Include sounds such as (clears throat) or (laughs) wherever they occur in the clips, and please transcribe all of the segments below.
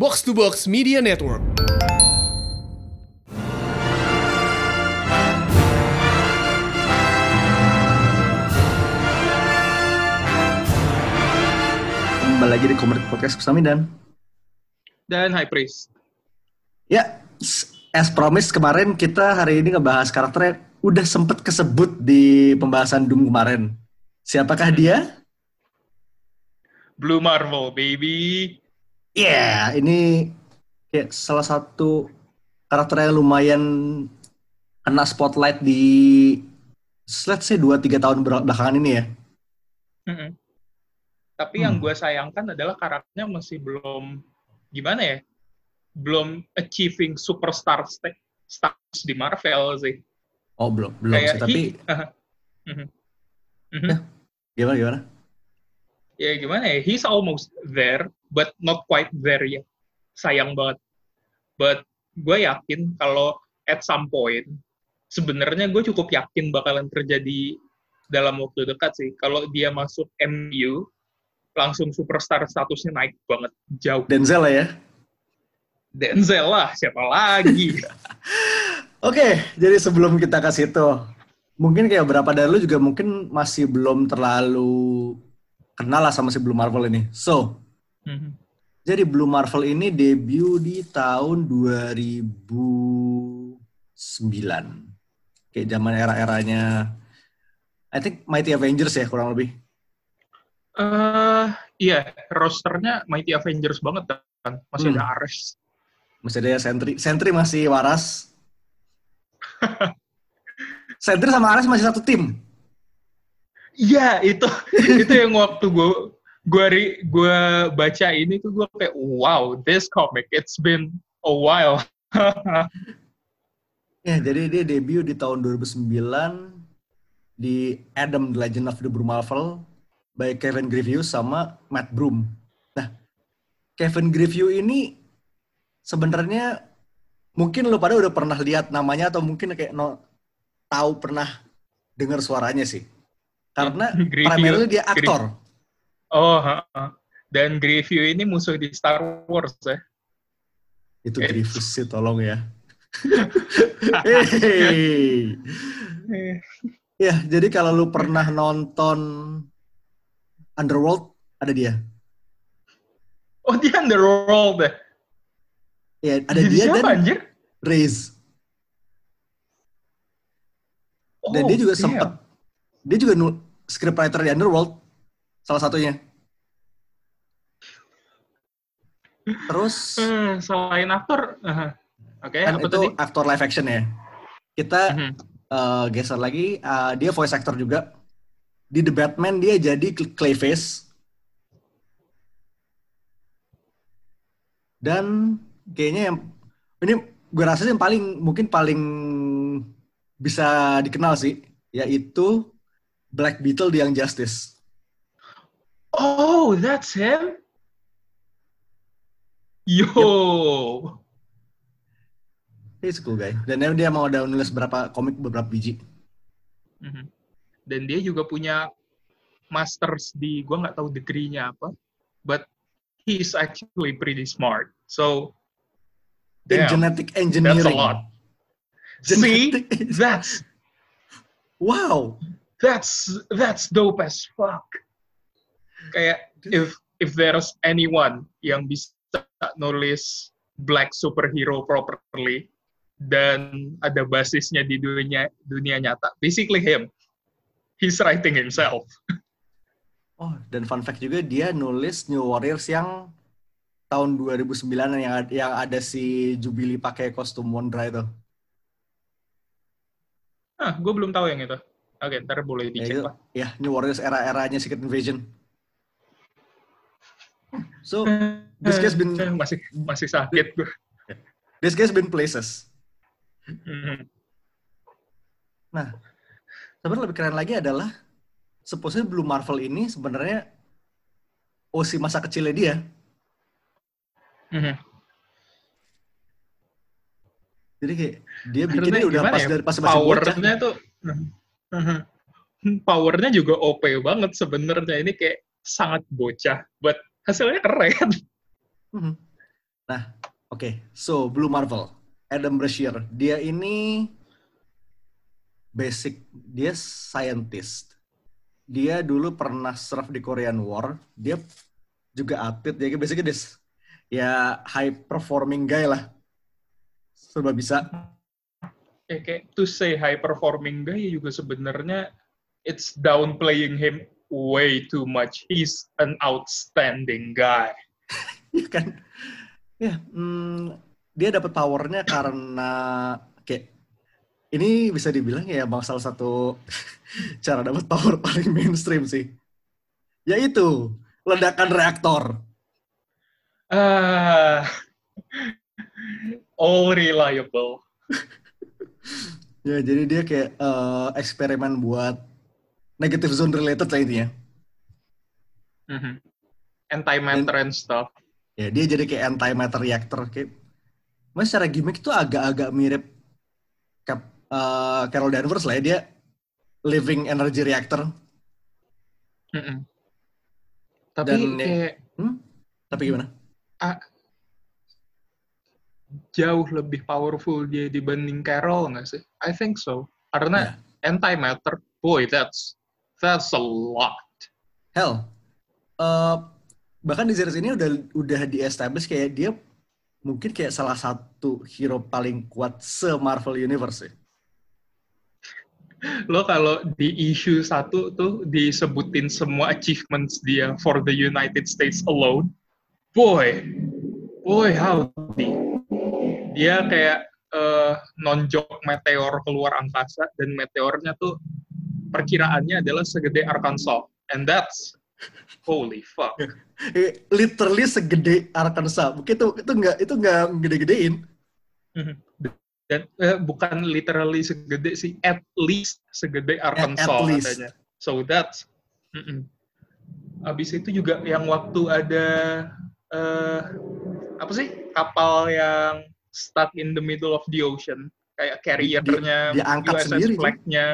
Box to Box Media Network. Kembali lagi di Komedi Podcast Kusami dan dan High Priest. ya as promised kemarin kita hari ini ngebahas karakternya udah sempet kesebut di pembahasan Doom kemarin. Siapakah dia? Blue Marvel, baby. Ya, ini kayak salah satu karakter yang lumayan kena spotlight di let's say 2-3 tahun belakangan ini ya. Mm-mm. Tapi yang Hmm. gue sayangkan adalah karakternya masih belum gimana ya? Belum achieving superstar sta- status di Marvel sih. Oh, belum, belum Kayak sih, tapi he- (laughs) Mhm. Mhm. Ya. gimana gimana? ya gimana ya? He's almost there, but not quite there yet. Sayang banget. But gue yakin kalau at some point, sebenarnya gue cukup yakin bakalan terjadi dalam waktu dekat sih. Kalau dia masuk MU, langsung superstar statusnya naik banget jauh. Denzel lah ya. Denzel lah, siapa lagi? (laughs) Oke, jadi sebelum kita ke situ, mungkin kayak berapa dari lu juga mungkin masih belum terlalu kenal lah sama si Blue Marvel ini. So, Mhm. jadi Blue Marvel ini debut di tahun 2009. Kayak zaman era-eranya I think Mighty Avengers ya kurang lebih. Eh, iya, rosternya Mighty Avengers banget kan. Masih Hmm. ada Ares. Masih ada ya Sentry. Sentry masih waras. (laughs) Sentry sama Ares masih satu tim. Iya, itu itu yang waktu gue gue gue baca ini tuh gue kayak wow, this comic it's been a while. (laughs) Ya, jadi dia debut di tahun 2009 di Adam The Legend of the Blue Marvel by Kevin Grievous sama Matt Broom. Nah, Kevin Grievous ini sebenarnya mungkin lo pada udah pernah lihat namanya atau mungkin kayak no, tahu pernah dengar suaranya sih. Karena primarily dia aktor. Oh, ha, ha. dan Grievous ini musuh di Star Wars ya. Itu Eh. Grievous sih tolong ya. (laughs) Hey. Ya, jadi kalau lu pernah nonton Underworld, ada dia. Oh, dia Underworld ya. Ya, ada Jadi dia siapa, dan anjir? Reyes. Dan Oh, dia juga damn. sempet, dia juga nu scriptwriter di Underworld, salah satunya. Terus, Hmm, selain aktor, uh, oke, kan apa itu tadi? aktor live action ya. Kita Mhm. eh, geser lagi, eh, dia voice actor juga. Di The Batman dia jadi Cl- Clayface. Dan kayaknya yang ini gue rasa sih yang paling mungkin paling bisa dikenal sih, yaitu Black Beetle di Young Justice. Oh, that's him? Yo. He's a cool guy. Dan dia- mau udah nulis beberapa komik beberapa biji. Mhm. Dan dia juga punya masters di, gua nggak tahu degree-nya apa, but he's actually pretty smart. So, damn, genetic that's engineering. a lot. Genetic- See, that's Wow. that's that's dope as fuck. Kayak if if there's anyone yang bisa nulis black superhero properly dan ada basisnya di dunia dunia nyata, basically him. He's writing himself. (laughs) Oh, dan fun fact juga dia nulis New Warriors yang tahun 2009 yang yang ada si Jubilee pakai kostum Wondra itu. Ah, gue belum tahu yang itu. Oke, ntar boleh Ya, dicek itu, lah. ya New Warriors era-eranya Secret Invasion. So, (laughs) this guy's been masih masih sakit gue. this guy's been places. Mhm. Nah, sebenarnya lebih keren lagi adalah supposedly Blue Marvel ini sebenarnya OC masa kecilnya dia. Mhm. Jadi kayak dia bikinnya udah pas ya, dari pas masih powernya tuh powernya juga OP banget sebenarnya ini kayak sangat bocah but hasilnya keren. Nah, oke. So, Blue Marvel. Adam Brashear. Dia ini basic, dia scientist. Dia dulu pernah serve di Korean War. Dia juga atlet. Jadi basically dia ya high performing guy lah. Serba bisa. Ya, kayak to say high performing guy juga sebenarnya it's downplaying him way too much. He's an outstanding guy. Iya (laughs) kan? Ya, hmm, dia dapat powernya karena kayak ini bisa dibilang ya bang salah satu (laughs) cara dapat power paling mainstream sih. Yaitu ledakan reaktor. Ah, all reliable. (laughs) ya, jadi dia kayak uh, eksperimen buat negative zone related lah intinya. Mm-hmm. Antimatter and, and stuff. Ya, dia jadi kayak antimatter reactor kayak Mas secara gimmick itu agak-agak mirip Cap, uh, Carol Danvers lah ya. Dia living energy reactor. Mm -mm. Tapi Dan, ya, kayak... Hmm? Tapi gimana? Uh, jauh lebih powerful dia dibanding Carol nggak sih? I think so. Karena yeah. antimatter, boy, that's that's a lot. Hell, uh, bahkan di series ini udah udah di establish kayak dia mungkin kayak salah satu hero paling kuat se Marvel Universe ya. Lo kalau di issue satu tuh disebutin semua achievements dia for the United States alone, boy, boy howdy. Dia kayak uh, nonjok meteor keluar angkasa dan meteornya tuh perkiraannya adalah segede Arkansas, and that's Holy fuck. (laughs) Eh, literally segede Arkansas. Mungkin itu itu nggak itu nggak gede-gedein. Mhm. Dan eh, bukan literally segede sih, at least segede Arkansas at, at least. katanya. So that's. Mm -mm. Abis itu juga yang waktu ada uh, apa sih kapal yang stuck in the middle of the ocean kayak carriernya dia, dia angkat USS sendiri flag-nya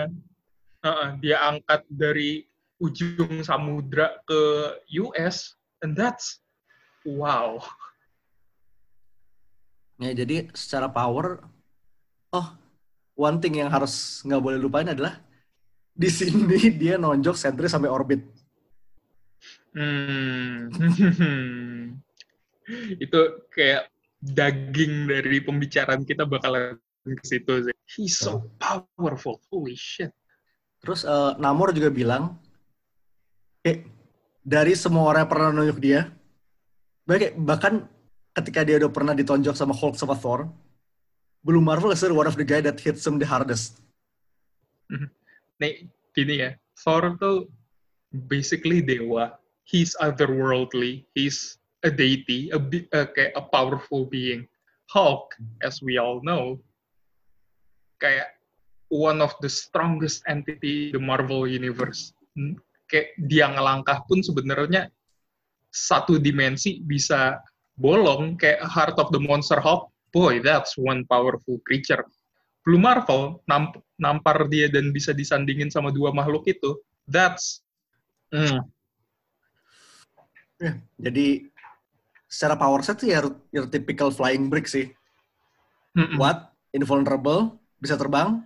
uh, dia angkat dari ujung samudra ke US and that's wow. Ya jadi secara power oh one thing yang harus nggak boleh lupain adalah di sini (laughs) dia nonjok sentri sampai orbit. Hmm. (laughs) itu kayak daging dari pembicaraan kita bakalan ke situ sih. He's so powerful. Holy shit. Terus uh, Namor juga bilang kayak dari semua orang yang pernah nunjuk dia, bahkan, ketika dia udah pernah ditonjok sama Hulk sama Thor, Blue Marvel is one of the guy that hits him the hardest. (laughs) Nih, gini ya, Thor tuh basically dewa. He's otherworldly. He's a deity, a, a, kayak a powerful being. Hulk, as we all know, kayak one of the strongest entity the Marvel Universe kayak dia ngelangkah pun sebenarnya satu dimensi bisa bolong kayak Heart of the Monster Hulk. Boy, that's one powerful creature. Blue Marvel namp nampar dia dan bisa disandingin sama dua makhluk itu. That's mm. jadi secara power set sih ya your typical flying brick sih. Mm -mm. What? Invulnerable, bisa terbang,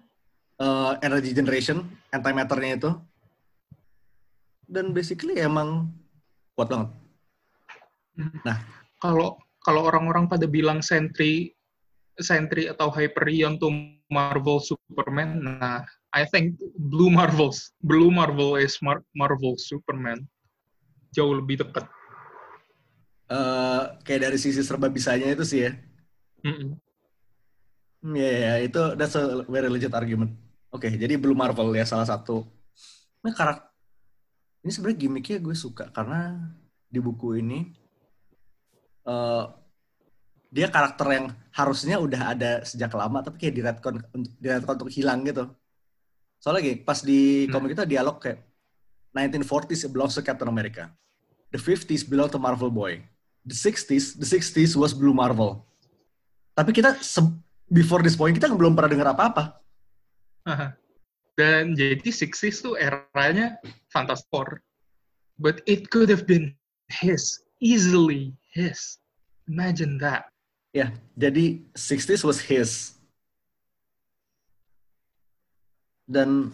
uh, energy generation, antimatternya itu, dan basically emang kuat banget. Nah, kalau kalau orang-orang pada bilang Sentry Sentry atau Hyperion tuh Marvel Superman, nah I think Blue Marvels, Blue Marvel is Mar Marvel Superman jauh lebih dekat. Uh, kayak dari sisi serba bisanya itu sih ya. Mm -mm. Ya, yeah, yeah, itu that's a very legit argument. Oke, okay, jadi Blue Marvel ya salah satu. Nah, karakter ini sebenarnya gimmicknya gue suka karena di buku ini uh, dia karakter yang harusnya udah ada sejak lama tapi kayak di retcon di retcon untuk hilang gitu. Soalnya gini, pas di hmm. komik kita dialog kayak 1940s belongs to Captain America. The 50s belong to Marvel Boy. The 60s, the 60s was Blue Marvel. Tapi kita before this point kita belum pernah dengar apa-apa. (laughs) Dan jadi Sixties tuh eranya Fantastic Four. But it could have been his, easily his. Imagine that. Ya, jadi 60s was his. Dan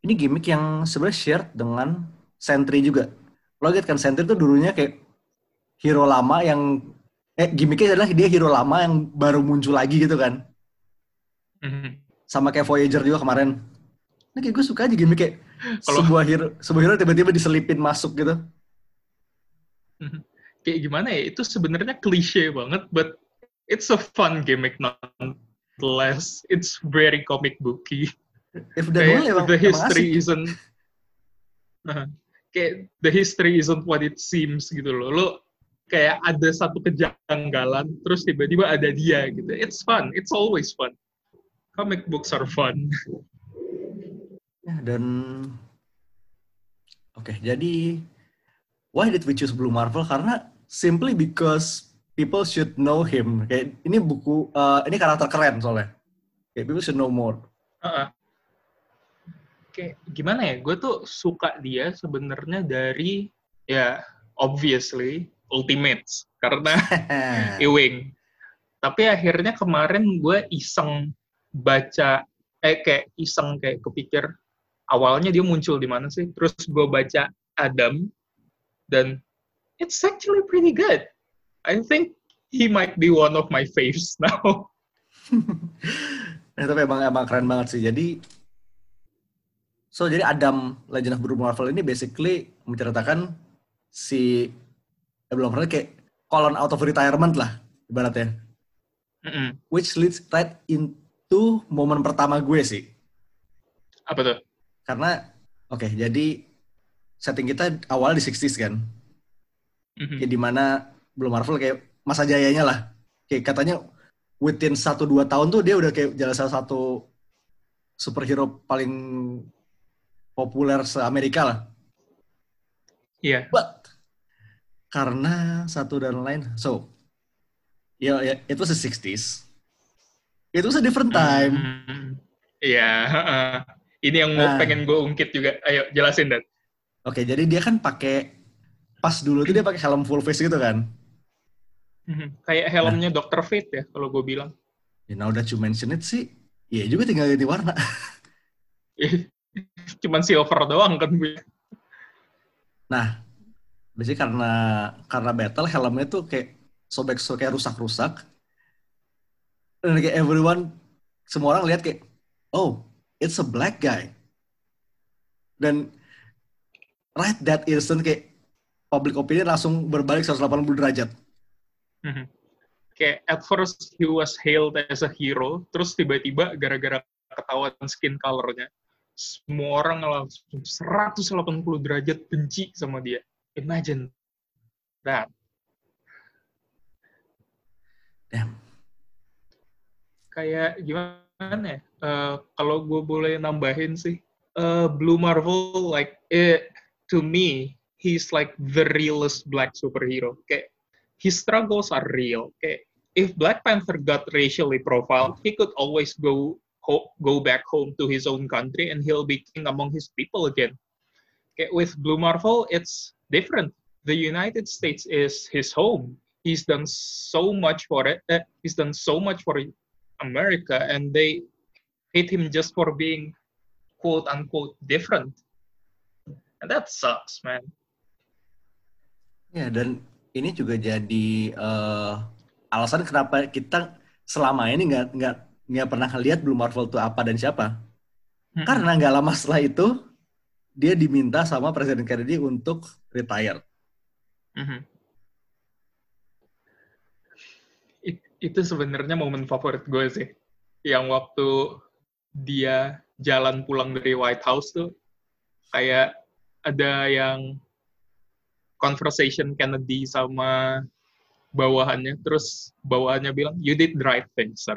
ini gimmick yang sebenarnya shared dengan Sentry juga. Lo lihat kan Sentry tuh dulunya kayak hero lama yang eh gimmicknya adalah dia hero lama yang baru muncul lagi gitu kan. Mhm. Sama kayak Voyager juga kemarin. Nah, kayak gue suka aja gimmick kayak Kalau- sebuah hero sebuah hero tiba-tiba diselipin masuk gitu. (laughs) Kayak gimana ya? Itu sebenarnya klise banget, but it's a fun gimmick nonetheless. It's very comic booky. If udah kayak emang, the history isn't kayak the history isn't what it seems gitu loh. Lo kayak ada satu kejanggalan terus tiba-tiba ada dia gitu. It's fun. It's always fun. Comic books are fun. Ya, dan oke jadi why did we choose Blue Marvel karena simply because people should know him kayak ini buku eh, ini karakter keren soalnya kayak people should know more Heeh. Kayak gimana ya? Gue tuh suka dia sebenarnya dari ya obviously Ultimates karena (laughs) Ewing. Tapi akhirnya kemarin gue iseng baca, eh kayak iseng kayak kepikir awalnya dia muncul di mana sih? Terus gue baca Adam dan it's actually pretty good. I think he might be one of my faves (laughs) now. (laughs) nah, tapi emang emang keren banget sih jadi so jadi Adam Legend of Blue Marvel ini basically menceritakan si eh, Blue Marvel kayak colon out of retirement lah ibaratnya Mm-mm. which leads right itu momen pertama gue sih. Apa tuh? Karena, oke, okay, jadi setting kita awal di 60s kan. Mm-hmm. Ya di mana belum Marvel kayak masa jayanya lah. Kayak katanya within 1-2 tahun tuh dia udah kayak jalan salah satu superhero paling populer se-Amerika lah. Iya. Yeah. But, karena satu dan lain, so, ya, ya itu se-60s itu was a different time. Mm-hmm. Iya. Mm. Uh, ini yang nah. mau pengen gue ungkit juga. Ayo jelasin dan. Oke, jadi dia kan pakai pas dulu tuh dia pakai helm full face gitu kan? Mm-hmm. Kayak helmnya nah. Dr. Fate ya kalau gue bilang. Ya, nah udah cuma mention it sih, ya juga tinggal ganti warna. (laughs) Cuman silver doang kan gue. Nah, biasanya karena karena battle helmnya tuh kayak sobek sobek rusak-rusak. Dan kayak everyone, semua orang lihat kayak, oh, it's a black guy. Dan right that instant kayak public opinion langsung berbalik 180 derajat. Mhm. Kayak at first he was hailed as a hero, terus tiba-tiba gara-gara ketahuan skin color-nya, semua orang langsung 180 derajat benci sama dia. Imagine that. Damn. Kayak gimana ya? Eh, kalau gue boleh nambahin sih, eh, Blue Marvel like it to me he's like the realest black superhero. Kayak his struggles are real. Kayak if Black Panther got racially profiled, he could always go go back home to his own country and he'll be king among his people again. Kayak with Blue Marvel, it's different. The United States is his home. He's done so much for it. eh, he's done so much for America, and they hate him just for being quote unquote different. And that sucks, man. Ya, dan ini juga jadi eh, alasan kenapa kita selama ini nggak nggak nggak pernah lihat Blue Marvel itu apa dan siapa. Hmm. Karena nggak lama setelah itu dia diminta sama Presiden Kennedy untuk retire. Mhm. It- itu sebenarnya momen favorit gue sih. Yang waktu dia jalan pulang dari White House tuh kayak ada yang conversation Kennedy sama bawahannya. Terus bawahannya bilang you did the right thing sir.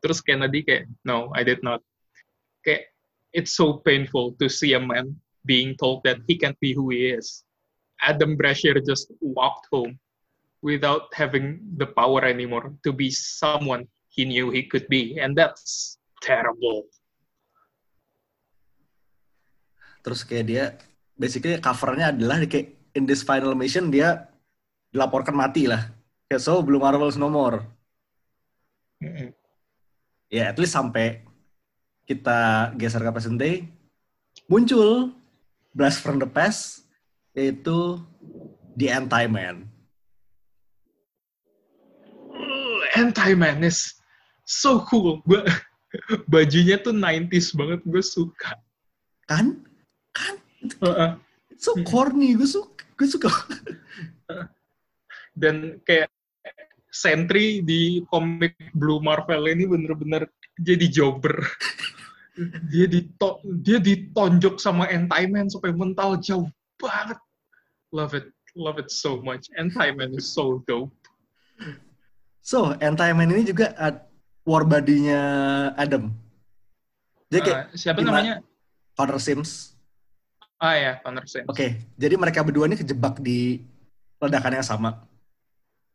Terus Kennedy kayak no I did not. Kayak it's so painful to see a man being told that he can't be who he is. Adam Brashear just walked home without having the power anymore to be someone he knew he could be and that's terrible Terus kayak dia basically covernya adalah kayak in this final mission dia dilaporkan mati lah. Okay, so Blue Marvels no more. Mm-mm. Ya, at least sampai kita geser ke present day, muncul Blast from the Past, yaitu The Anti-Man. Anti-Man is so cool. Gua (laughs) bajunya tuh 90s banget, gue suka. Kan? Kan? Heeh. It's so corny, gue suka. Gue (laughs) suka. Dan kayak Sentry di komik Blue Marvel ini bener-bener jadi jobber. (laughs) dia dito dia ditonjok sama Anti-Man sampai mental jauh banget. Love it. Love it so much. Anti-Man is so dope. So, Anti-Man ini juga ad- war buddy-nya Adam. Jadi kayak Ah, siapa gimana- namanya? Connor Sims. Ah ya, Connor Sims. Oke, jadi mereka berdua ini kejebak di ledakan yang sama.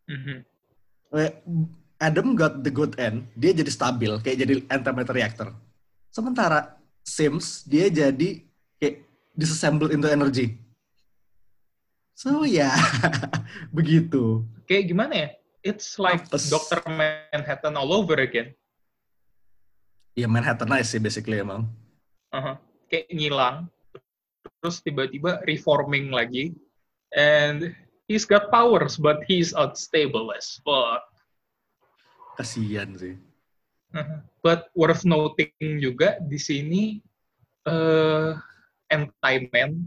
Mhm. Eh, Adam got the good end, dia jadi stabil, kayak jadi antimatter reactor. Sementara Sims, dia jadi kayak disassemble into energy. So ya, (laughs) begitu. Kayak gimana ya? It's like Apes. Dr. Manhattan all over again. Ya Manhattanize sih basically emang. Aha. Kayak ngilang, terus tiba-tiba reforming lagi, and he's got powers, but he's unstable as fuck. Kasian sih. Aha. But worth noting juga di sini eh Anti-Man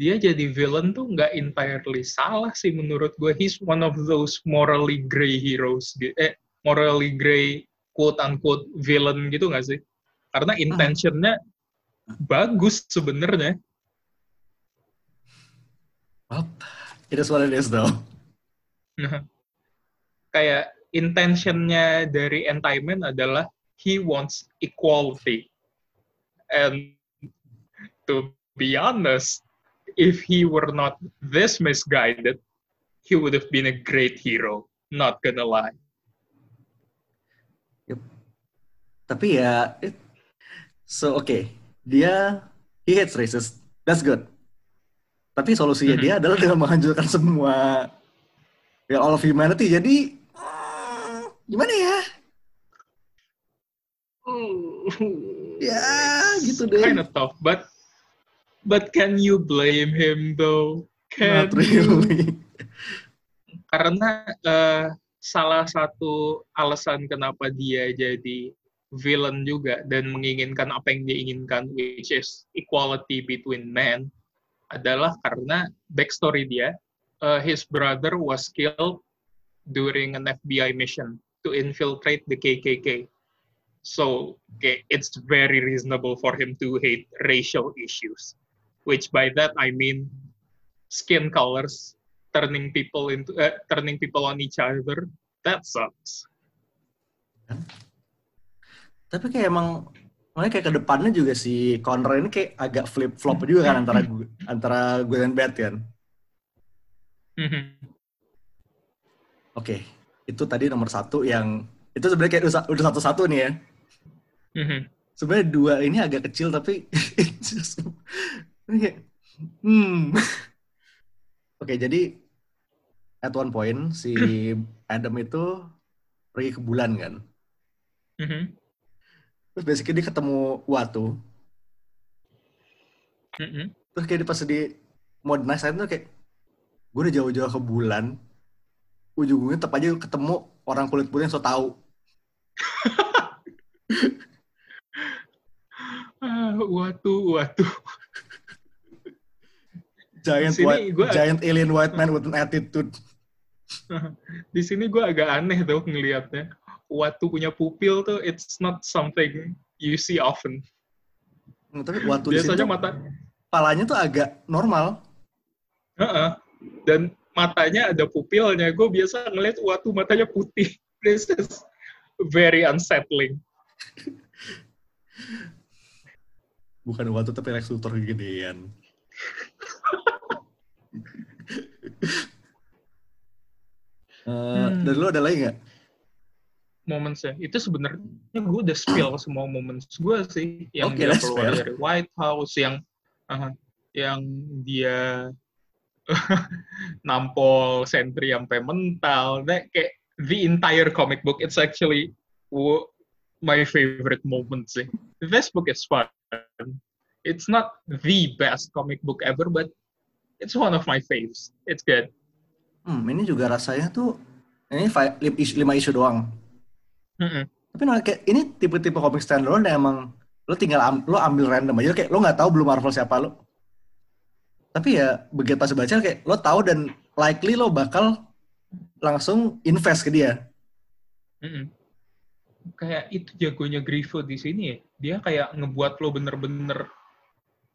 dia jadi villain tuh nggak entirely salah sih menurut gue. He's one of those morally gray heroes. Eh, morally gray quote unquote villain gitu nggak sih? Karena intentionnya bagus sebenarnya. Well, it is what it is though. Nah, kayak intentionnya dari Anti-Man adalah he wants equality. And to be honest, if he were not this misguided, he would have been a great hero. Not gonna lie. Tapi ya, it- so oke, dia he hates racist, that's good. Tapi solusinya Mhm. dia adalah dengan menghancurkan semua ya all of humanity. Jadi hmm, gimana ya? Ya gitu deh. kind of tough, but but can you blame him though? Can Not really. karena eh, salah satu alasan kenapa dia jadi villain juga dan menginginkan apa yang dia inginkan which is equality between men adalah karena backstory dia eh, his brother was killed during an FBI mission to infiltrate the KKK so okay, it's very reasonable for him to hate racial issues which by that I mean skin colors turning people into eh, turning people on each other that sucks Tapi kayak emang makanya kayak ke depannya juga si Conroy ini kayak agak flip flop juga kan antara gu- antara good and bad kan. Mhm. Oke, itu tadi nomor satu yang itu sebenarnya kayak udah udah satu-satu nih ya. Mhm. Sebenarnya dua ini agak kecil tapi (laughs) hmm. Oke, jadi at one point si Adam itu pergi ke bulan kan. Mhm. Terus basically dia ketemu Watu. Mhm. Terus kayak di pas di mode night side tuh kayak gue udah jauh-jauh ke bulan. Ujung-ujungnya tetap aja ketemu orang kulit putih yang so tau. (laughs) Ah, watu watu Giant sini white, gua- giant alien white man with an attitude. (laughs) di sini gue agak aneh tuh ngelihatnya watu punya pupil tuh it's not something you see often Hmm, tapi Watu biasanya mata palanya tuh agak normal. Heeh. dan matanya ada pupilnya gue biasa ngeliat watu matanya putih (laughs) this is very unsettling Bukan Watu tapi Lex Luthor gedean. (laughs) Eh, Hmm. Dari lu ada lagi nggak? momentsnya itu sebenarnya gue udah spill semua moments gue sih yang Oke, dia keluar spill. dari White House yang aha, yang dia (laughs) nampol sentry sampai mental. That kayak the entire comic book it's actually my favorite moment sih. This book is fun. It's not the best comic book ever, but it's one of my faves. It's good. Hmm, ini juga rasanya tuh ini lima isu doang. Mm-mm. Tapi nah, kayak ini tipe-tipe komik standalone yang emang lo tinggal am- lo ambil random aja kayak lo nggak tahu belum Marvel siapa lo. Tapi ya begitu pas baca kayak lo tahu dan likely lo bakal langsung invest ke dia. Mm-mm. Kayak itu jagonya Grifo di sini ya. Dia kayak ngebuat lo bener-bener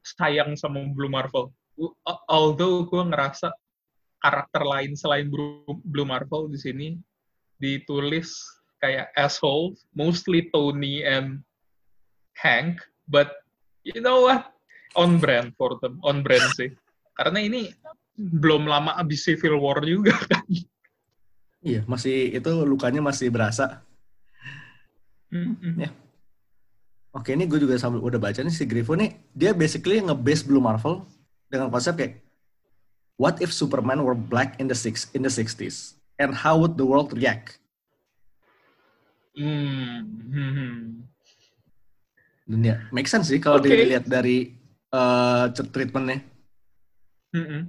sayang sama Blue Marvel. Although gue ngerasa karakter lain selain Blue Marvel di sini ditulis kayak asshole, mostly Tony and Hank, but you know what? On brand for them, on brand sih. Karena ini belum lama abis Civil War juga kan. Iya, masih itu lukanya masih berasa. Mm-mm. Ya. Oke, ini gue juga sambil udah baca nih si Grifo nih, dia basically nge-base Blue Marvel dengan konsep kayak What if Superman were black in the six in the 60s? And how would the world react? Hmm. hmm. Dan ya, make sense sih kalau Oke. dilihat dari eh, treatmentnya. Mm-mm.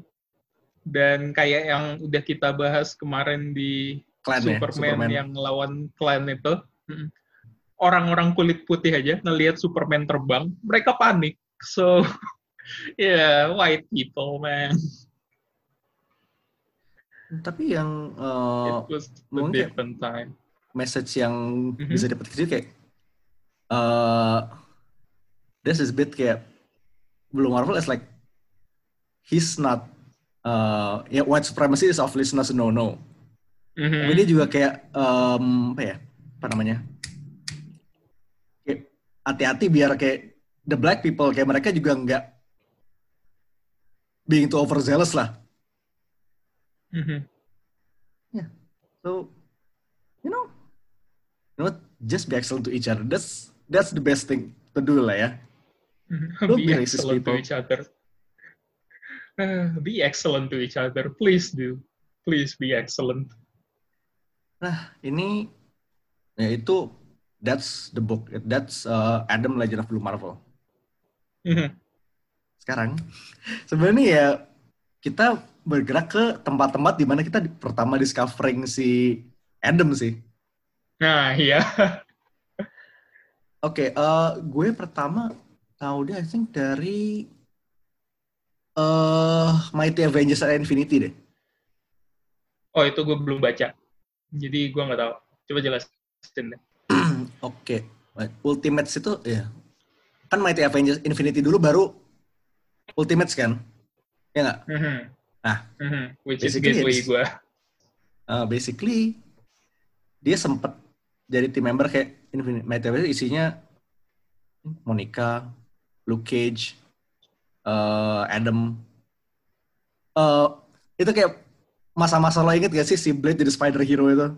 Dan kayak yang udah kita bahas kemarin di Clan ya, Superman, Superman. yang lawan Clan itu, mm, orang-orang kulit putih aja ngelihat Superman terbang, mereka panik. So, (laughs) yeah, white people, man. Tapi yang eh, It was a mungkin- different time. message yang Mhm. bisa dapat kecil kayak eh this is bit kayak Blue Marvel is like he's not uh, ya white supremacy is obviously not a no no Mhm. tapi dia juga kayak em, apa ya apa namanya kayak hati-hati biar kayak the black people kayak mereka juga nggak being too overzealous lah Mhm. so you know you know just be excellent to each other that's that's the best thing to do lah ya Don't be be racist, excellent to people. each other. Uh, be excellent to each other. Please do. Please be excellent. Nah, ini ya itu that's the book. That's uh, Adam Legend of Blue Marvel. Mhm. Sekarang (laughs) sebenarnya ya kita bergerak ke tempat-tempat di mana kita pertama discovering si Adam sih. Nah, iya. Oke, eh, gue pertama tahu dia I think dari eh Mighty Avengers and Infinity deh. Oh, itu gue belum baca. Jadi gue nggak tahu. Coba jelasin deh. (clears throat) Oke, Ultimates itu ya kan Mighty Avengers Infinity dulu baru Ultimates kan? Ya nggak? Mhm. Nah, Mhm. Which is basically gateway gue. Uh, basically dia sempet jadi tim member kayak Infinite Avengers isinya Monica, Luke Cage, uh, Adam. Uh, itu kayak masa-masa lo inget gak sih si Blade jadi spider hero itu?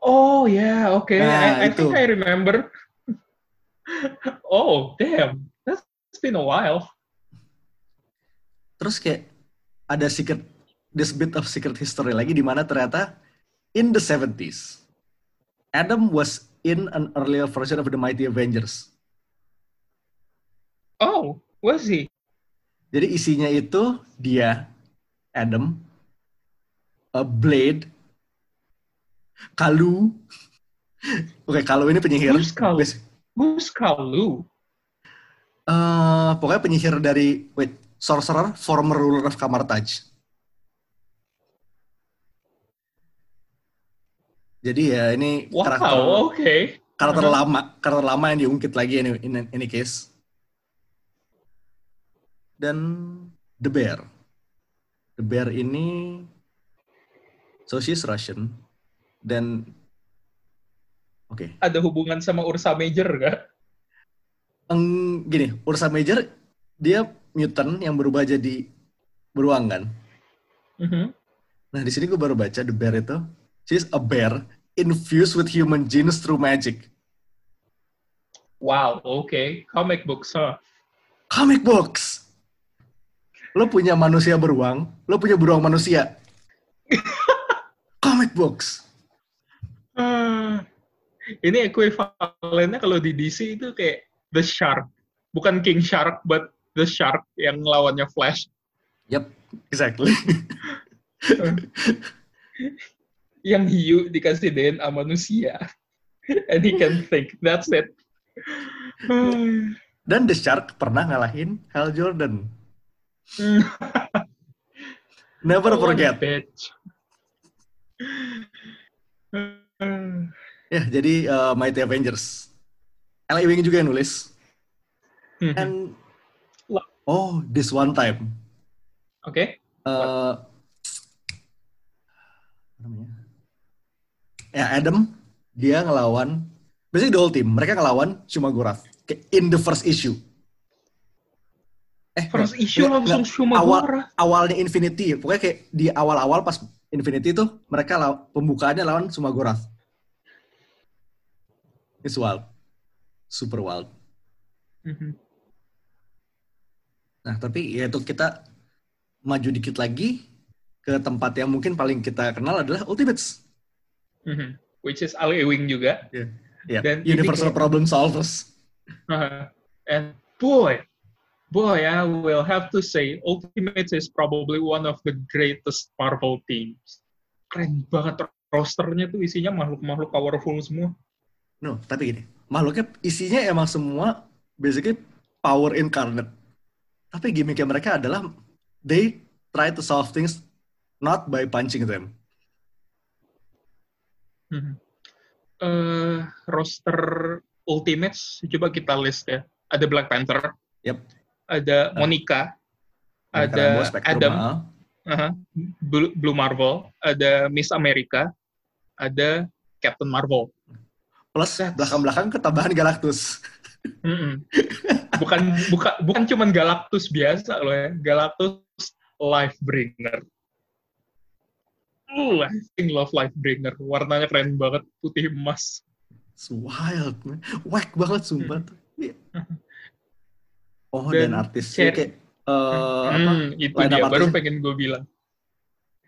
Oh, yeah, oke. Nah, I, I think. I remember. (laughs) oh, damn. That's been a while. Terus kayak ada secret, this bit of secret history lagi di mana ternyata in the 70s, Adam was in an earlier version of the Mighty Avengers. Oh, was he? Jadi isinya itu dia, Adam, a Blade, Kalu. Oke, Kalu ini penyihir. Who's Kalu? Who's Kalu? eh, pokoknya penyihir dari wait, sorcerer, former ruler of Kamartaj. Jadi ya ini Wow, karakter oke. karakter Uh-huh. lama, karakter lama yang diungkit lagi ini in any case. Dan The Bear. The Bear ini so she's Russian dan oke. Ada hubungan sama Ursa Major nggak? Eng, gini, Ursa Major dia mutant yang berubah jadi beruang kan. Mhm. Nah, di sini gue baru baca The Bear itu. She's a bear infused with human genes through magic. Wow, oke. Comic books, huh? Comic books! lo punya manusia beruang, lo punya beruang manusia. (laughs) Comic books. Ah, ini equivalennya kalau di DC itu kayak The Shark. Bukan King Shark, but The Shark yang lawannya Flash. Yep, exactly. (laughs) yang hiu dikasih DNA manusia. (laughs) And he can think. That's it. (sighs) Dan The Shark pernah ngalahin Hal Jordan. (laughs) Never Oh, forget. bitch. Ya, jadi uh, Mighty Avengers. L.A. Wing juga yang nulis. Mhm. And. Oh, this one time. Oke. uh, apa namanya? Ya Adam dia ngelawan basically the whole team mereka ngelawan Shumagorath in the first issue. Eh First issue langsung nggak. Shumagora. awal awalnya Infinity pokoknya kayak di awal-awal pas Infinity itu mereka law- pembukaannya lawan Shumagorath. It's wild, super wild. Mhm. Nah, tapi ya itu kita maju dikit lagi ke tempat yang mungkin paling kita kenal adalah Ultimates. Mhm. Which is Al Ewing juga. Ya, Dan ini Universal Problem Solvers. Uh, and boy, boy, I will have to say, Ultimates is probably one of the greatest Marvel teams. Keren banget rosternya tuh isinya makhluk-makhluk powerful semua. No, tapi gini, makhluknya isinya emang semua basically power incarnate. Tapi gimmicknya mereka adalah they try to solve things not by punching them. Mhm. Eh, roster Ultimates coba kita list ya. Ada Black Panther, Yep. ada Monica, Mereka ada Spectrum, Adam, ah. aha, Blue, Blue Marvel, ada Miss America, ada Captain Marvel. Plus belakang-belakang ketambahan Galactus. (laughs) Mm-mm. bukan bukan bukan cuman Galactus biasa loh ya, Galactus Lifebringer. Uh, I think love Lifebringer. Warnanya keren banget, putih emas. It's wild, man. Whack banget sumpah. tuh. (laughs) Iya. Oh, Dan dan, artisnya Cher- kayak eh, apa? Hmm, itu dia, baru pengen gue bilang.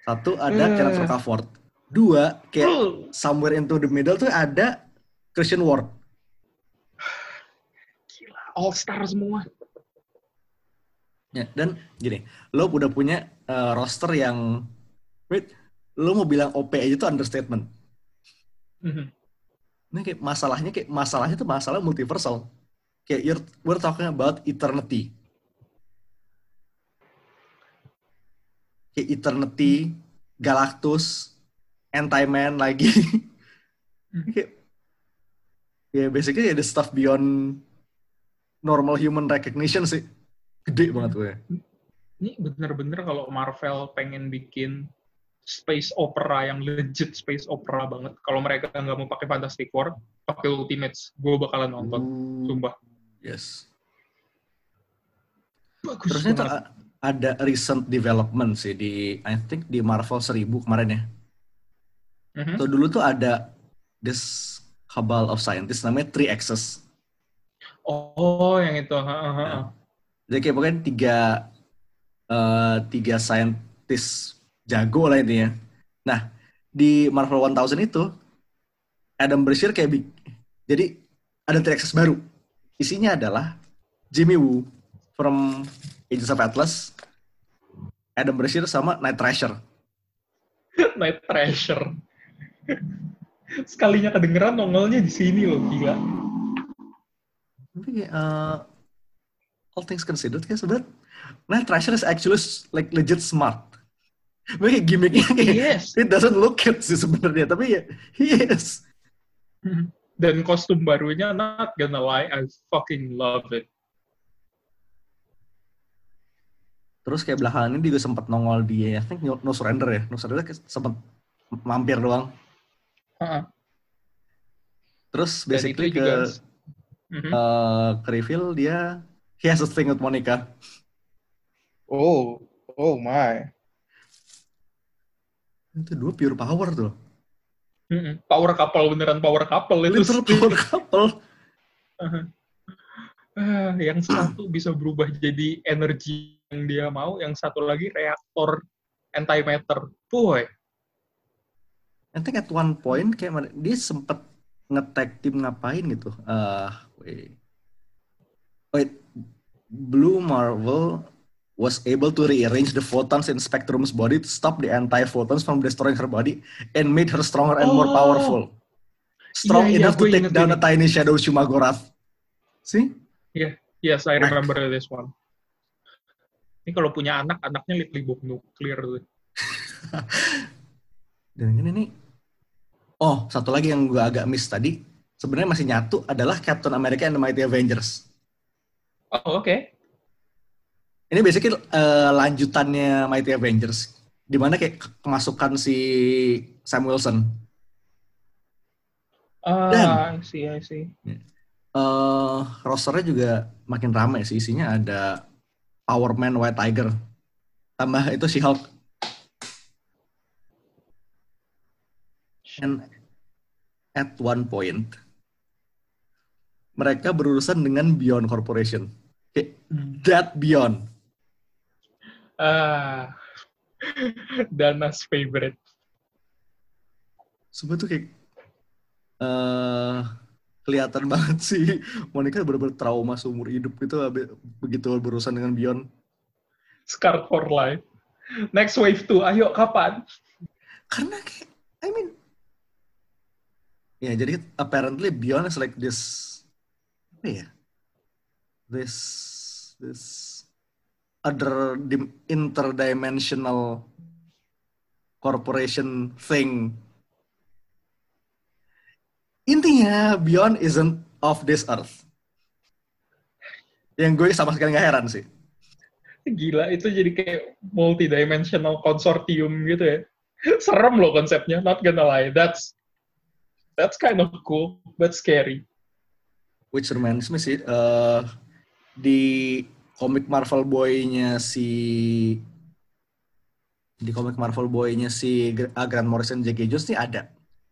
Satu ada Eh. Kenneth. Dua, kayak Uh, somewhere into the middle tuh ada Christian Ward. All star semua. Ya, dan gini, lo udah punya eh, roster yang, wait, lo mau bilang OP aja tuh understatement. Mhm. Ini kayak masalahnya kayak masalahnya tuh masalah multiversal. Kayak you're, we're talking about eternity. Kayak eternity, Galactus, Anti-Man lagi. kayak, ya basically ada stuff beyond normal human recognition sih. Gede banget gue. Ini bener-bener kalau Marvel pengen bikin space opera yang legit space opera banget. Kalau mereka nggak mau pakai Fantastic Four, pakai Ultimates, gue bakalan nonton. Ooh, Sumpah. Yes. Bagus Terusnya a- ada recent development sih di I think di Marvel 1000 kemarin ya. Mhm. So dulu tuh ada this cabal of scientists namanya Three Axis. Oh, yang itu. Ha, ha, ha. Ya. Jadi kayak pokoknya tiga eh, tiga scientist jago lah intinya. Nah di Marvel 1000 itu Adam Brashear kayak big. Jadi ada Axis baru. Isinya adalah Jimmy Woo from Agents of Atlas, Adam Brashear sama Night Thrasher. (laughs) Night Treasure. Sekalinya kedengeran nongolnya di sini loh, gila. Tapi uh, all things considered kayak sebenarnya Night Thrasher is actually like legit smart. Tapi kayak gimmicknya kayak Yes. it doesn't look it sih sebenarnya, tapi ya he is. Dan kostum barunya, not gonna lie, I fucking love it. Terus kayak belakangan ini juga sempat nongol di I think No No Surrender ya. No Surrender kayak sempat mampir doang. Ha-ha. Terus Dan basically ke juga... Mhm. uh, ke reveal dia he has a thing with Monica. Oh, oh my. Itu dua pure power tuh. Mm-mm. Power couple beneran power couple itu. Literal power couple. Ah, yang satu bisa berubah jadi energi yang dia mau, yang satu lagi reaktor antimatter. Boy, I think at one point kayak dia sempet nge-tag tim ngapain gitu. Eh, wait. Wait, Blue Marvel was able to rearrange the photons in Spectrum's body to stop the anti-photons from destroying her body and made her stronger and more Oh. powerful. Strong Iya, iya, enough to gue take down ini. a tiny shadow Shumagorath. See? yes, I Nah. remember this one. Ini kalau punya anak, anaknya book nuklir tuh. (laughs) Dan ini nih, oh satu lagi yang gue agak miss tadi, sebenarnya masih nyatu adalah Captain America and the Mighty Avengers. Oh, oke. Ini basically eh, lanjutannya Mighty Avengers, di mana kayak ke- kemasukan si Sam Wilson. Ah, I see, I see. eh rosternya juga makin ramai sih, isinya ada Power Man White Tiger, tambah itu si Hulk. And at one point, mereka berurusan dengan Beyond Corporation. Kayak that Beyond. Ah, (laughs) Dana's favorite. Sumpah tuh kayak eh kelihatan (laughs) banget sih Monica bener-bener trauma seumur hidup gitu begitu berurusan dengan Beyond. Scarred for life. Next wave 2, ayo kapan? Karena kayak I mean ya jadi apparently Beyond is like this apa ya? This this other dim- interdimensional corporation thing. Intinya Beyond isn't of this earth. Yang gue sama sekali nggak heran sih. Gila, itu jadi kayak multidimensional konsortium gitu ya. (laughs) Serem loh konsepnya, not gonna lie. That's that's kind of cool, but scary. Which reminds me sih, eh, di komik Marvel Boy-nya si di komik Marvel Boy-nya si ah, Grant Morrison J.K. Jones nih ada.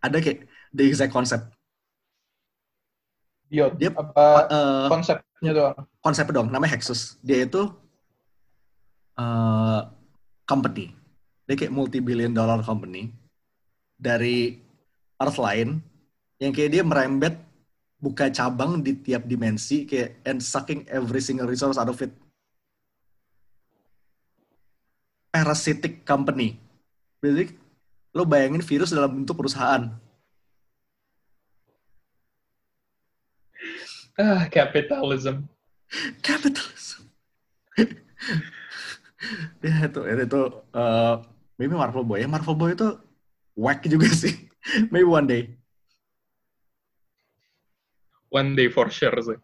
Ada kayak the exact concept. Beyond, Dia apa Eh, konsepnya doang. konsepnya dong, namanya Hexus. Dia itu eh, company. Dia kayak multi-billion dollar company dari Earth lain yang kayak dia merembet buka cabang di tiap dimensi kayak and sucking every single resource out of it. Parasitic company. Jadi lo bayangin virus dalam bentuk perusahaan. Ah, capitalism. (laughs) Capitalism. (laughs) ya itu itu, itu eh, maybe Marvel Boy ya Marvel Boy itu whack juga sih (laughs) maybe one day One day for sure sih.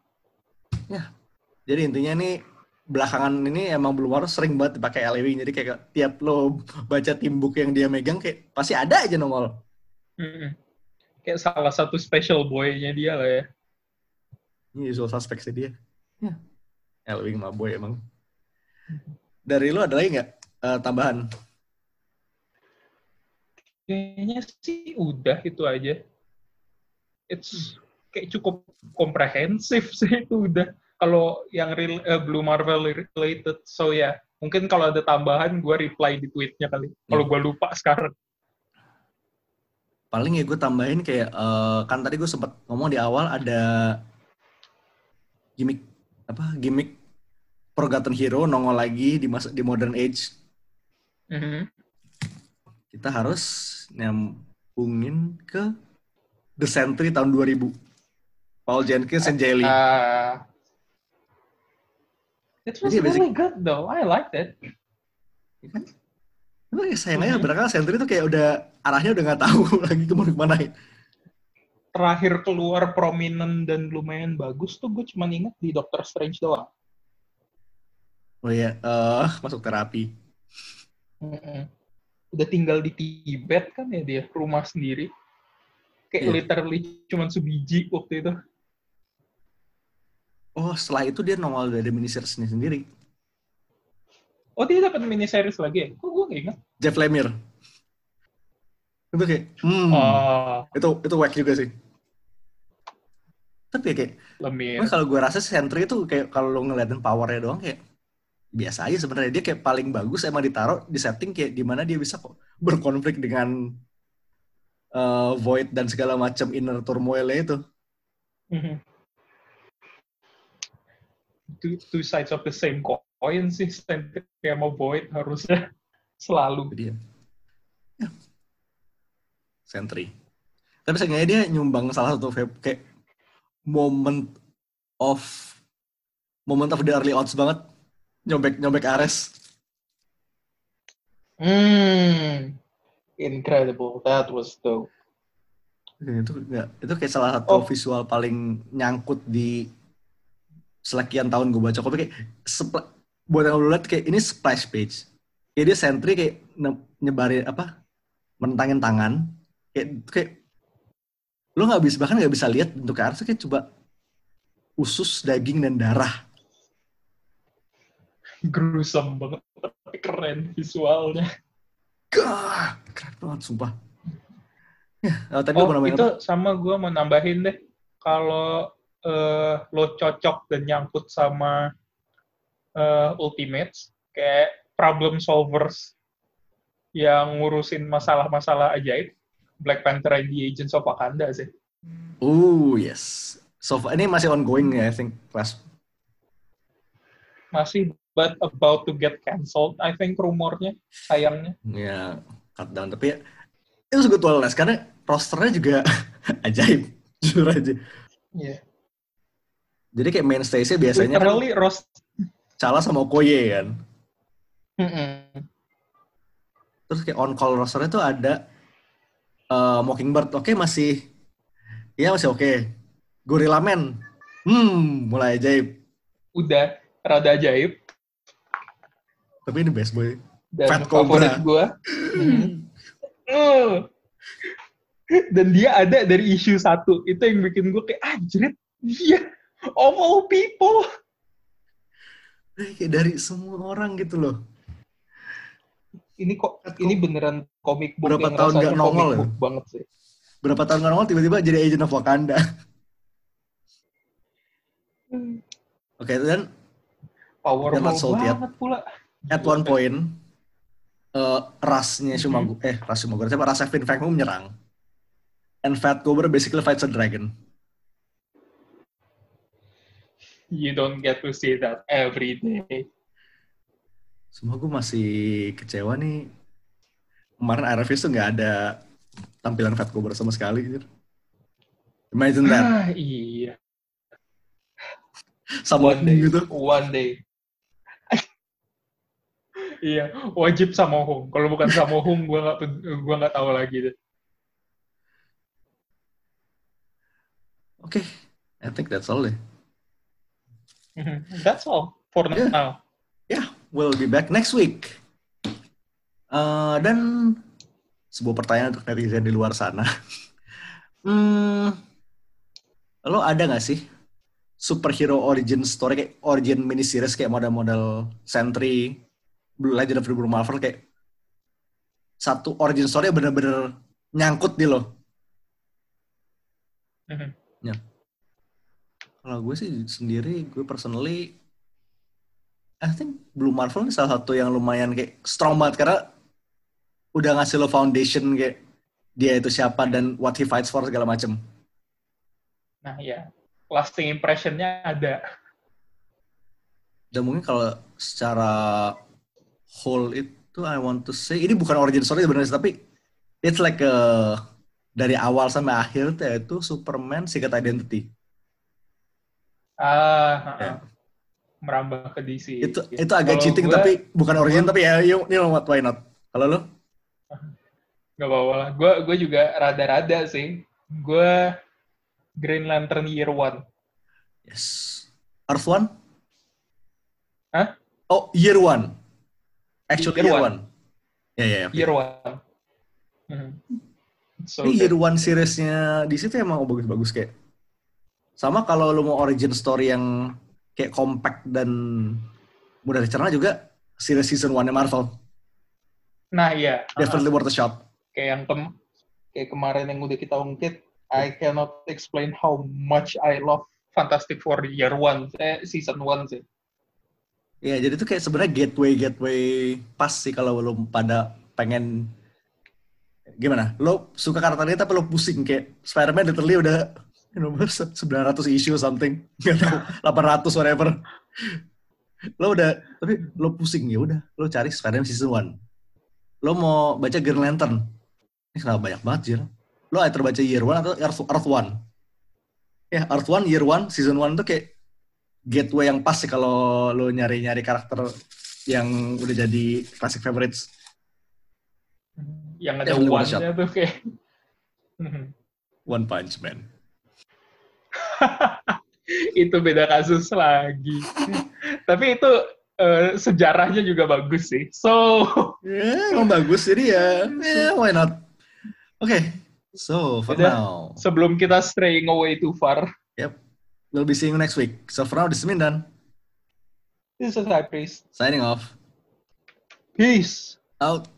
jadi intinya nih belakangan ini emang belum harus sering banget dipakai LEW jadi kayak tiap lo baca tim book yang dia megang kayak pasti ada aja nongol Mm-mm. Kayak salah satu special boy-nya dia lah ya. ini usual suspect sih dia ya LEW sama boy emang dari lo ada lagi nggak eh, tambahan Kayaknya sih udah itu aja. It's kayak cukup komprehensif sih itu udah. Kalau yang real, eh, Blue Marvel related, so ya yeah. mungkin kalau ada tambahan gue reply di tweetnya kali. Kalau gue lupa sekarang. paling ya gue tambahin kayak eh, kan tadi gue sempat ngomong di awal ada gimmick apa gimmick Forgotten Hero nongol lagi di masa di modern age Mhm. kita harus nyambungin ke The Sentry tahun 2000 Paul Jenkins and Lee Ah. it was basic- really good though. I liked it. Itu ya sayang aja Mhm. berangkat Sentry tuh kayak udah arahnya udah nggak tahu (laughs) lagi ke mana ke mana Terakhir keluar prominent dan lumayan bagus tuh gue cuma inget di Doctor Strange doang. oh iya eh masuk terapi Mm-mm. Udah tinggal di Tibet kan ya dia, rumah sendiri. Kayak Iya. literally cuman sebiji waktu itu. Oh setelah itu dia nongol dari miniseries sendiri Oh dia dapat miniseries lagi ya? Kok gue nggak ingat? Jeff Lemire itu kayak hmm Oh, itu itu whack juga sih Tapi ya kayak, Lemir. Cuma kalau gue rasa Sentry itu kayak kalau lo ngeliatin powernya doang kayak biasa aja sebenarnya dia kayak paling bagus emang ditaruh di setting kayak di mana dia bisa kok berkonflik dengan uh, void dan segala macam inner turmoilnya itu. Mhm. Two, two sides of the same coin sih, Sentry sama Void harusnya (laughs) selalu. Jadi ya. ya. Sentry. Tapi seenggaknya dia nyumbang salah satu vape- kayak moment of moment of the early odds banget nyobek nyobek Ares. Hmm, incredible. That was dope. itu enggak itu kayak salah satu Oh. visual paling nyangkut di sekian tahun gue baca kopi kayak buat yang lu lihat kayak ini splash page kayak dia sentry kayak nyebarin apa mentangin tangan kayak kayak lu nggak bisa bahkan nggak bisa lihat bentuk Ares kayak coba usus daging dan darah Gruesome banget, tapi keren visualnya. Gah, keren banget sumpah ya tadi Oh, nambahin itu apa? sama gue mau nambahin deh. Kalau eh, lo cocok dan nyangkut sama eh, Ultimates, kayak problem solvers yang ngurusin masalah-masalah ajaib, Black Panther and the Agents of Wakanda sih. Oh yes so far- ini masih ongoing ya I think kelas Masih but about to get cancelled, I think rumornya, sayangnya. ya cut down tapi ya, itu good less karena rosternya juga (laughs) ajaib jujur aja Iya. Jadi kayak mainstay-nya biasanya kan Literally roast. Chala sama Okoye kan terus kayak on call rosternya tuh ada eh, Mockingbird oke masih ya masih oke Gorilla Man hmm mulai ajaib Udah rada ajaib tapi ini best boy dan Fat Cobra. gue. Uh. Dan dia ada dari isu satu. Itu yang bikin gue kayak, anjrit, dia of all people. Eh, kayak dari semua orang gitu loh Ini kok, ini beneran komik book Berapa yang tahun nggak nongol ya? banget sih. berapa tahun nggak nongol tiba-tiba jadi agent of Wakanda oke dan Powerful Jangan sold yet. banget pula. at one point eh rasnya Shumago eh ras Shumago siapa ras Evin Fangmu menyerang and Fat Cobra basically fights a dragon You don't get to see that every day. semua gue masih kecewa nih kemarin RFS tuh nggak ada tampilan Fat Cobra sama sekali gitu. imagine that Ah, iya. sama One day. gitu One day. iya, wajib Samohung. Kalau bukan Samohung, gue nggak pen- gua nggak tahu lagi deh. oke I think that's all deh That's all for Yeah. now. yeah we'll be back next week Eh, dan sebuah pertanyaan untuk netizen di luar sana (laughs) hmm, lo ada nggak sih superhero origin story kayak origin mini series kayak model-model Sentry, Blue Legend of the Blue Marvel kayak satu origin story yang bener-bener nyangkut di lo. Mhm. Kalau gue sih sendiri, gue personally, I think Blue Marvel ini salah satu yang lumayan kayak strong banget karena udah ngasih lo foundation kayak dia itu siapa dan what he fights for segala macem. Nah, ya. Lasting impression-nya ada. Dan mungkin kalau secara whole itu I want to say ini bukan origin story sebenarnya tapi it's like a, dari awal sampai akhir yaitu Superman Secret Identity. Ah, Ya. ah. merambah ke DC. Itu gitu. itu agak Kalau cheating gua- tapi bukan origin tapi ya you, you know what why not. Kalau lo? (laughs) Gak apa-apa lah. Gue gue juga rada-rada sih. Gue Green Lantern Year One. Yes. Earth One? Hah? Oh, Year One. Actually Year Year, One. One. Ya ya ya. Year One. Mhm. So, Ini Year One seriesnya di situ emang bagus-bagus kayak. Sama kalau lo mau origin story yang kayak compact dan mudah dicerna juga series season 1 Marvel. nah iya. Definitely worth a shot. kayak yang kem kayak kemarin yang udah kita ungkit I cannot explain how much I love Fantastic Four Year One, eh, season one sih. Ya, jadi itu kayak sebenarnya gateway gateway pas sih kalau lo pada pengen gimana? Lo suka karakternya tapi lo pusing kayak Spider-Man literally udah nomor (laughs) 900 issue something, (laughs) nggak tahu 800 whatever. Lo udah tapi lo pusing ya udah, lo cari Spider-Man season 1. Lo mau baca Green Lantern. Ini kenapa banyak banget, Jir? Lo either baca Year One atau Earth, Earth One. Ya, Earth One, Year One, Season One tuh kayak gateway yang pas sih kalau lo nyari-nyari karakter yang udah jadi classic favorites. Yang ada Yang lima one-nya tuh kayak... (laughs) One Punch Man. (laughs) itu beda kasus lagi. Tapi itu eh, sejarahnya juga bagus sih. So, Ya, emang bagus jadi ya. Ya, why not? Oke. So, for Udah. now. sebelum kita straying away too far, Yep. We'll be seeing you next week. So for now, this is Mindan. this is High Priest. Signing off. Peace! Out.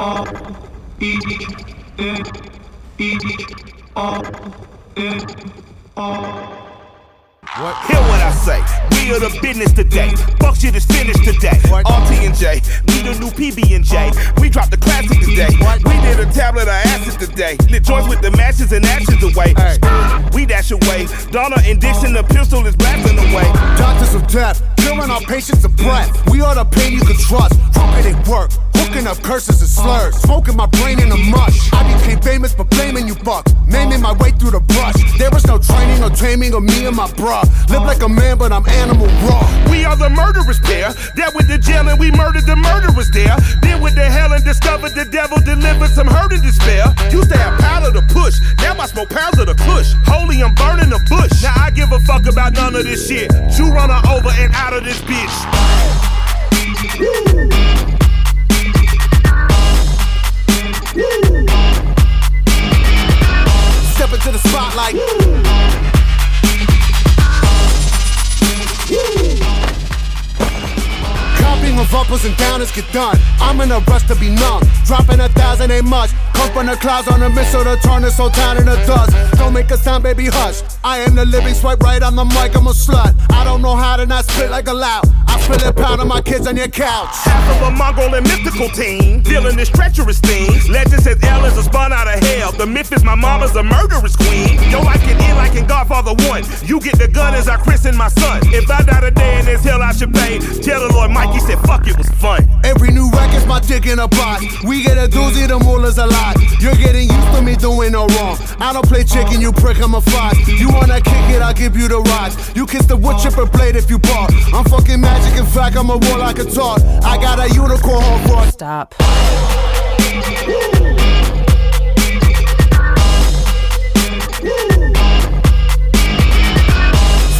어, 이, 에, 이, 어, 에, 어. What? Hear what I say. We are the business today. Fuck shit is finished today. RT and J, we the new PB and J. We dropped the classic today. We did a tablet of acid today. Lit joints with the matches and ashes away. We dash away. Donna and Dixon, the pistol is blasting away. Doctors of death, killing our patients of breath. We are the pain you can trust. Crooked it work, hooking up curses and slurs. Smoking my brain in a mush. I became famous for blaming you fucks. Maiming my way through the brush. There was no training or taming of me and my bruh. Live like a man, but I'm animal raw. We are the murderers pair. That with the jail and we murdered the murderers there. Then with the hell and discovered the devil delivered some hurt and despair. Used to have powder to push. Now I smoke pounds of the kush. Holy, I'm burning the bush. Now I give a fuck about none of this shit. You run her over and out of this bitch. Step and downers get done. I'm in a rush to be numb. Dropping a thousand ain't much. Come from the clouds on a missile to turn this whole town into dust. Don't make a sound, baby, hush. I am the living swipe right on the mic, I'm a slut. I don't know how to not spit like a loud. I spill it pound on my kids on your couch. Half of a Mongol and mythical team. Dealing this treacherous thing. Legend says L is a spawn out of hell. The myth is my mama's a murderous queen. Yo, like it in like in Godfather 1. You get the gun as I christen my son. If I die today in this hell, I should pay. Tell the Lord Mikey said, fuck, it was fun. Every new record's my dick in a box. We get a doozy, the mullah's a lot. You're getting used to me doing no wrong. I don't play chicken, you prick, I'm a fox. You wanna kick it, I'll give you the rocks. You kiss the wood chipper blade if you bark. I'm fucking magic, in fact, I'm a warlock can talk. I got a unicorn for Stop.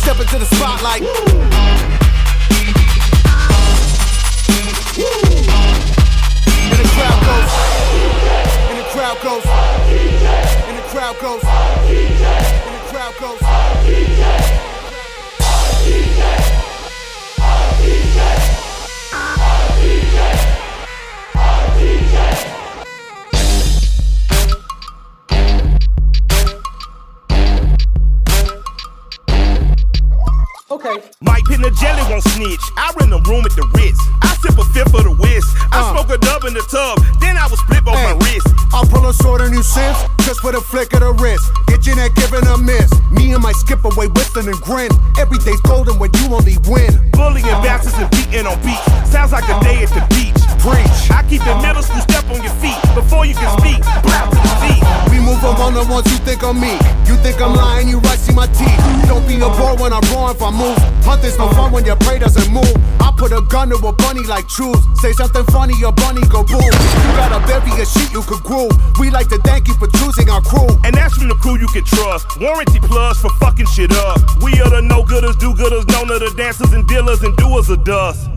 step into the spotlight. Crowd goes. And the crowd goes. And the crowd goes. Okay. Mike Pin the jelly won't snitch. I rent a room at the for the flick of the wrist. Your neck given a miss. Me and my skip away whistling and grin. Every day's golden when you only win. Bullying bouncers and beating on beats. Sounds like a day at the beach. Preach. I keep the the ones you think I'm me. You think I'm lying, you right, see my teeth. Don't be a boy when I'm raw if I move. Hunting's no fun when your prey doesn't move. I put a gun to a bunny like truth. Say something funny, your bunny go boom. You got a bevy of shit you could groove. We like to thank you for choosing our crew. And that's from the crew you can trust. Warranty plus for fucking shit up. We are the no gooders, do gooders, known of the dancers and dealers and doers of dust.